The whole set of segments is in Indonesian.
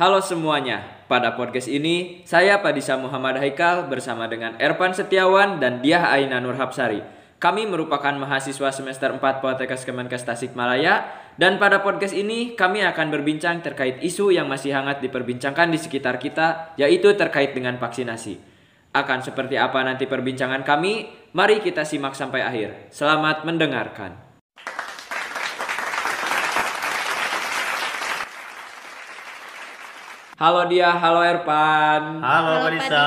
Halo semuanya, pada podcast ini saya Padisa Muhammad Haikal bersama dengan Erpan Setiawan dan Diah Aina Nur Hapsari. Kami merupakan mahasiswa semester 4 Poltekkes Kemenkes Tasikmalaya dan pada podcast ini kami akan berbincang terkait isu yang masih hangat diperbincangkan di sekitar kita yaitu terkait dengan vaksinasi. Akan seperti apa nanti perbincangan kami? Mari kita simak sampai akhir. Selamat mendengarkan. Halo dia, halo Erpan. Halo, Pak Disa.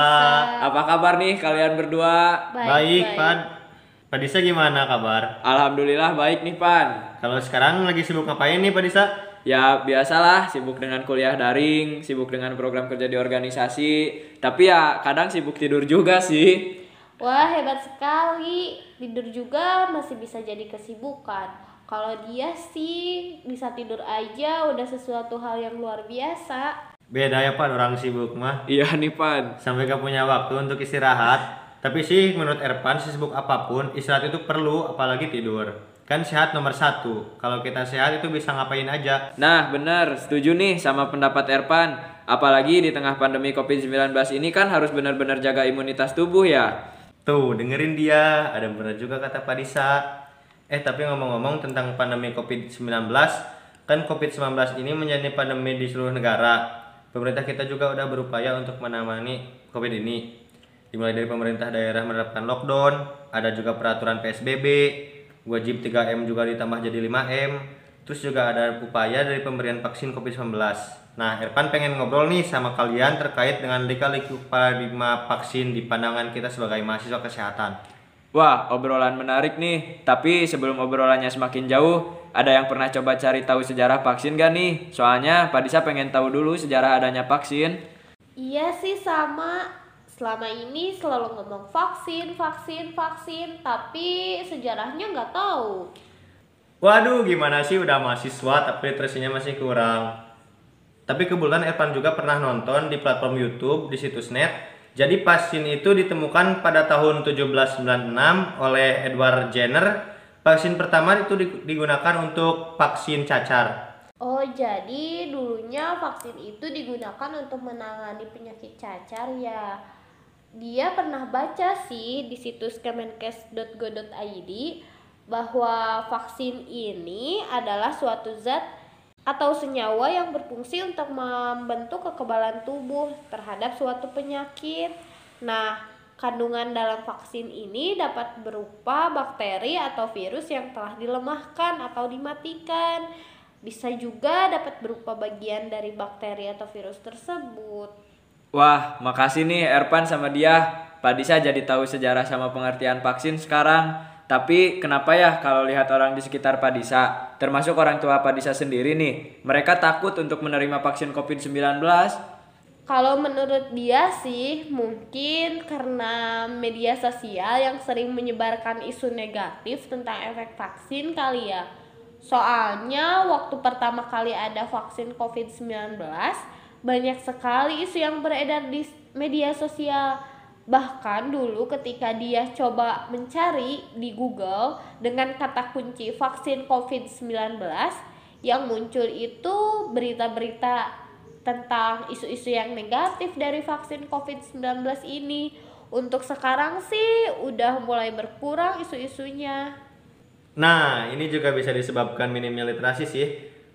Apa kabar nih kalian berdua? Baik, Pan. Pak Disa gimana kabar? Alhamdulillah baik nih Pan. Kalau sekarang lagi sibuk ngapain nih, Pak Disa? Ya biasalah sibuk dengan kuliah daring, sibuk dengan program kerja di organisasi. Tapi ya kadang sibuk tidur juga sih. Wah hebat sekali, tidur juga masih bisa jadi kesibukan. Kalau dia sih bisa tidur aja udah sesuatu hal yang luar biasa. Beda ya, Pan, orang sibuk mah. Iya nih Pan. Sampai gak punya waktu untuk istirahat. Tapi sih menurut Erpan sibuk apa pun, istirahat itu perlu, apalagi tidur. Kan sehat nomor satu. Kalau kita sehat itu bisa ngapain aja. Nah bener, setuju nih sama pendapat Erpan. Apalagi di tengah pandemi COVID-19 ini kan harus benar-benar jaga imunitas tubuh ya. Tuh, dengerin dia. Ada benar juga kata Pak Disa. Eh, tapi ngomong-ngomong tentang pandemi COVID-19, kan COVID-19 ini menjadi pandemi di seluruh negara. Pemerintah kita juga udah berupaya untuk menangani COVID ini. Dimulai dari pemerintah daerah menerapkan lockdown, ada juga peraturan PSBB, wajib 3M juga ditambah jadi 5M, terus juga ada upaya dari pemberian vaksin COVID-19. Nah, Erpan pengen ngobrol nih sama kalian terkait dengan lika-liku paradigma vaksin di pandangan kita sebagai mahasiswa kesehatan. Wah, obrolan menarik nih. Tapi sebelum obrolannya semakin jauh, ada yang pernah coba cari tahu sejarah vaksin gak nih? Soalnya Pak Disa pengen tahu dulu sejarah adanya vaksin. Iya sih sama. Selama ini selalu ngomong vaksin, vaksin, vaksin, tapi sejarahnya nggak tahu. Waduh, gimana sih udah mahasiswa tapi literasinya masih kurang. Tapi kebetulan Erpan juga pernah nonton di platform YouTube di situs net. Jadi vaksin itu ditemukan pada tahun 1796 oleh Edward Jenner. Vaksin pertama itu di- digunakan untuk vaksin cacar. Oh, jadi dulunya vaksin itu digunakan untuk menangani penyakit cacar ya. Dia pernah baca sih di situs kemenkes.go.id bahwa vaksin ini adalah suatu zat atau senyawa yang berfungsi untuk membentuk kekebalan tubuh terhadap suatu penyakit. Nah, kandungan dalam vaksin ini dapat berupa bakteri atau virus yang telah dilemahkan atau dimatikan. Bisa juga dapat berupa bagian dari bakteri atau virus tersebut. Wah, makasih nih Erpan sama dia. Pak Disa jadi tahu sejarah sama pengertian vaksin sekarang. Tapi kenapa ya kalau lihat orang di sekitar Pak Disa, termasuk orang tua Pak Disa sendiri nih, mereka takut untuk menerima vaksin COVID-19? Kalau menurut dia sih mungkin karena media sosial yang sering menyebarkan isu negatif tentang efek vaksin kali ya. Soalnya waktu pertama kali ada vaksin COVID-19 banyak sekali isu yang beredar di media sosial. Bahkan dulu ketika dia coba mencari di Google dengan kata kunci vaksin COVID-19 yang muncul itu berita-berita tentang isu-isu yang negatif dari vaksin COVID-19 ini. Untuk sekarang sih udah mulai berkurang isu-isunya. Nah, ini juga bisa disebabkan minimnya literasi sih.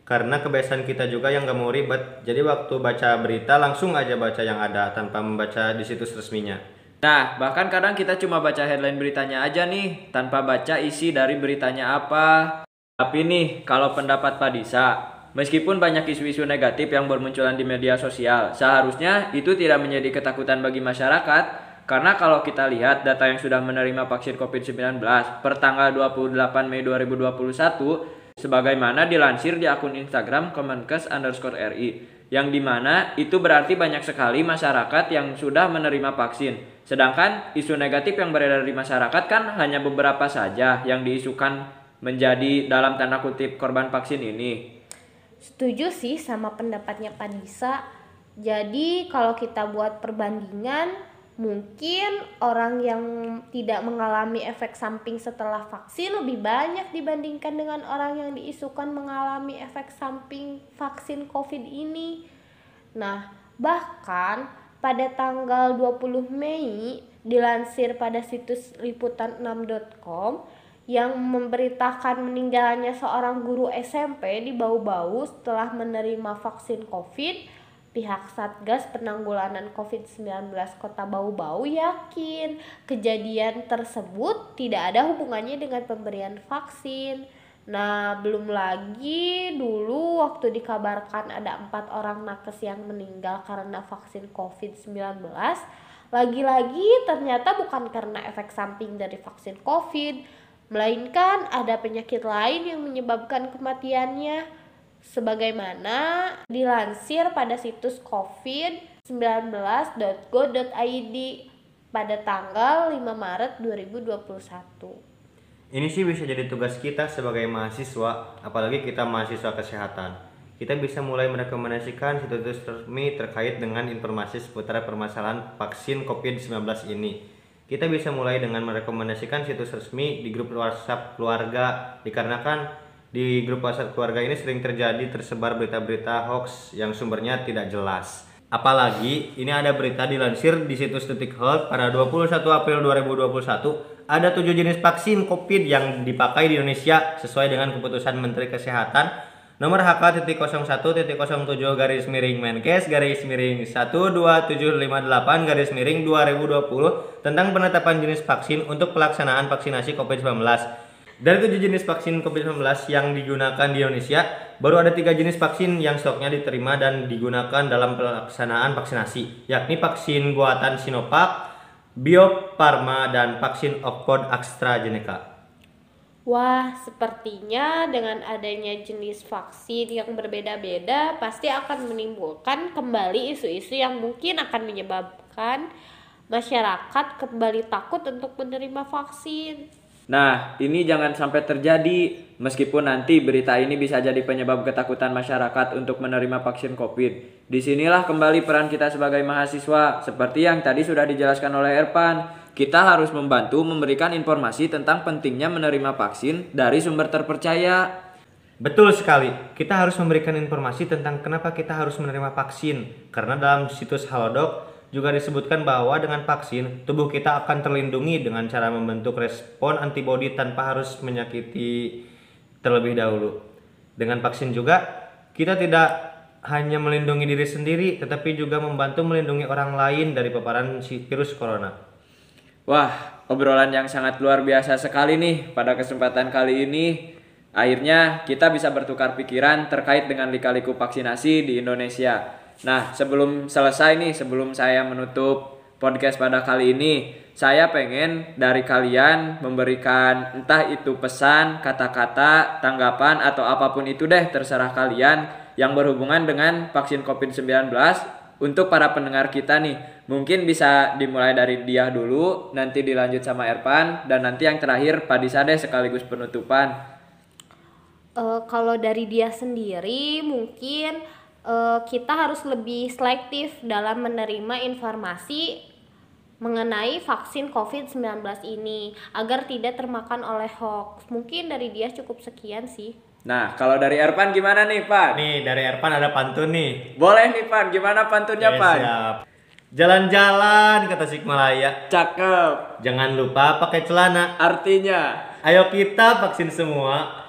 Karena kebiasaan kita juga yang gak mau ribet. Jadi waktu baca berita langsung aja baca yang ada tanpa membaca di situs resminya. Nah, bahkan kadang kita cuma baca headline beritanya aja nih, tanpa baca isi dari beritanya apa. Tapi nih, kalau pendapat Pak Disa, meskipun banyak isu-isu negatif yang bermunculan di media sosial, seharusnya itu tidak menjadi ketakutan bagi masyarakat. Karena kalau kita lihat data yang sudah menerima vaksin COVID-19 per tanggal 28 Mei 2021, sebagaimana dilansir di akun Instagram Kemenkes underscore RI, yang di mana itu berarti banyak sekali masyarakat yang sudah menerima vaksin. Sedangkan isu negatif yang beredar di masyarakat kan hanya beberapa saja yang diisukan menjadi dalam tanda kutip korban vaksin ini. Setuju sih sama pendapatnya Pak Disa. Jadi kalau kita buat perbandingan mungkin orang yang tidak mengalami efek samping setelah vaksin lebih banyak dibandingkan dengan orang yang diisukan mengalami efek samping vaksin COVID ini. Nah, bahkan pada tanggal 20 Mei dilansir pada situs liputan6.com yang memberitakan meninggalnya seorang guru SMP di Bau-Bau setelah menerima vaksin COVID Pihak Satgas Penanggulangan COVID-19 Kota Bau-Bau yakin kejadian tersebut tidak ada hubungannya dengan pemberian vaksin. Nah, belum lagi dulu waktu dikabarkan ada empat orang nakes yang meninggal karena vaksin COVID-19. Lagi-lagi ternyata bukan karena efek samping dari vaksin COVID, melainkan ada penyakit lain yang menyebabkan kematiannya sebagaimana dilansir pada situs covid19.go.id pada tanggal 5 Maret 2021. Ini sih bisa jadi tugas kita sebagai mahasiswa, apalagi kita mahasiswa kesehatan. Kita bisa mulai merekomendasikan situs resmi terkait dengan informasi seputar permasalahan vaksin COVID-19 ini. Kita bisa mulai dengan merekomendasikan situs resmi di grup WhatsApp keluarga dikarenakan di grup WhatsApp keluarga ini sering terjadi tersebar berita-berita hoax yang sumbernya tidak jelas. Apalagi ini ada berita dilansir di situs Detik Health pada 21 April 2021 ada tujuh jenis vaksin COVID yang dipakai di Indonesia sesuai dengan keputusan Menteri Kesehatan nomor HK.01.07 garis miring Menkes garis miring 12758 garis miring 2020 tentang penetapan jenis vaksin untuk pelaksanaan vaksinasi COVID-19 dari tujuh jenis vaksin COVID-19 yang digunakan di Indonesia, baru ada tiga jenis vaksin yang stoknya diterima dan digunakan dalam pelaksanaan vaksinasi, yakni vaksin buatan Sinovac, Bio Farma, dan vaksin Oxford AstraZeneca. Wah, sepertinya dengan adanya jenis vaksin yang berbeda-beda pasti akan menimbulkan kembali isu-isu yang mungkin akan menyebabkan masyarakat kembali takut untuk menerima vaksin. Nah, ini jangan sampai terjadi meskipun nanti berita ini bisa jadi penyebab ketakutan masyarakat untuk menerima vaksin COVID. Di sinilah kembali peran kita sebagai mahasiswa, seperti yang tadi sudah dijelaskan oleh Erpan. Kita harus membantu memberikan informasi tentang pentingnya menerima vaksin dari sumber terpercaya. Betul sekali, kita harus memberikan informasi tentang kenapa kita harus menerima vaksin. Karena dalam situs Halodoc juga disebutkan bahwa dengan vaksin, tubuh kita akan terlindungi dengan cara membentuk respon antibodi tanpa harus menyakiti terlebih dahulu. Dengan vaksin juga, kita tidak hanya melindungi diri sendiri, tetapi juga membantu melindungi orang lain dari paparan virus corona. Wah, obrolan yang sangat luar biasa sekali nih pada kesempatan kali ini. Akhirnya kita bisa bertukar pikiran terkait dengan lika-liku vaksinasi di Indonesia. Nah, sebelum selesai nih, sebelum saya menutup podcast pada kali ini, saya pengen dari kalian memberikan entah itu pesan, kata-kata, tanggapan atau apa pun itu deh terserah kalian yang berhubungan dengan vaksin COVID-19 untuk para pendengar kita nih. Mungkin bisa dimulai dari dia dulu, nanti dilanjut sama Erpan dan nanti yang terakhir Pak Disa deh sekaligus penutupan. Uh, kalau dari dia sendiri mungkin uh, kita harus lebih selektif dalam menerima informasi mengenai vaksin COVID-19 ini agar tidak termakan oleh hoax. Mungkin dari dia cukup sekian sih. Nah, kalau dari Erpan gimana nih, Pak? Nih, dari Erpan ada pantun nih. Boleh nih, Pak. Gimana pantunnya, Ya, Pak? siap. Jalan-jalan kata Sikmalaya. Cakep. Jangan lupa pakai celana. Artinya, Ayo kita vaksin semua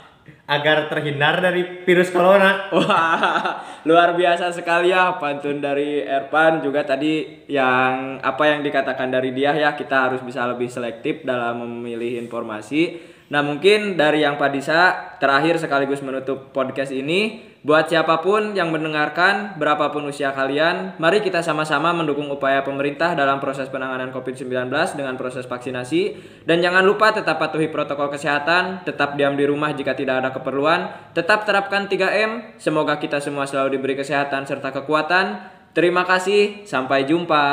agar terhindar dari virus corona. Wah, luar biasa sekali ya pantun dari Erpan juga tadi yang apa yang dikatakan dari dia ya kita harus bisa lebih selektif dalam memilih informasi. Nah mungkin dari yang Pak Disa terakhir sekaligus menutup podcast ini buat siapa pun yang mendengarkan berapapun usia kalian mari kita sama-sama mendukung upaya pemerintah dalam proses penanganan COVID-19 dengan proses vaksinasi. Dan jangan lupa tetap patuhi protokol kesehatan tetap diam di rumah jika tidak ada keperluan tetap terapkan 3M semoga kita semua selalu diberi kesehatan serta kekuatan. Terima kasih sampai jumpa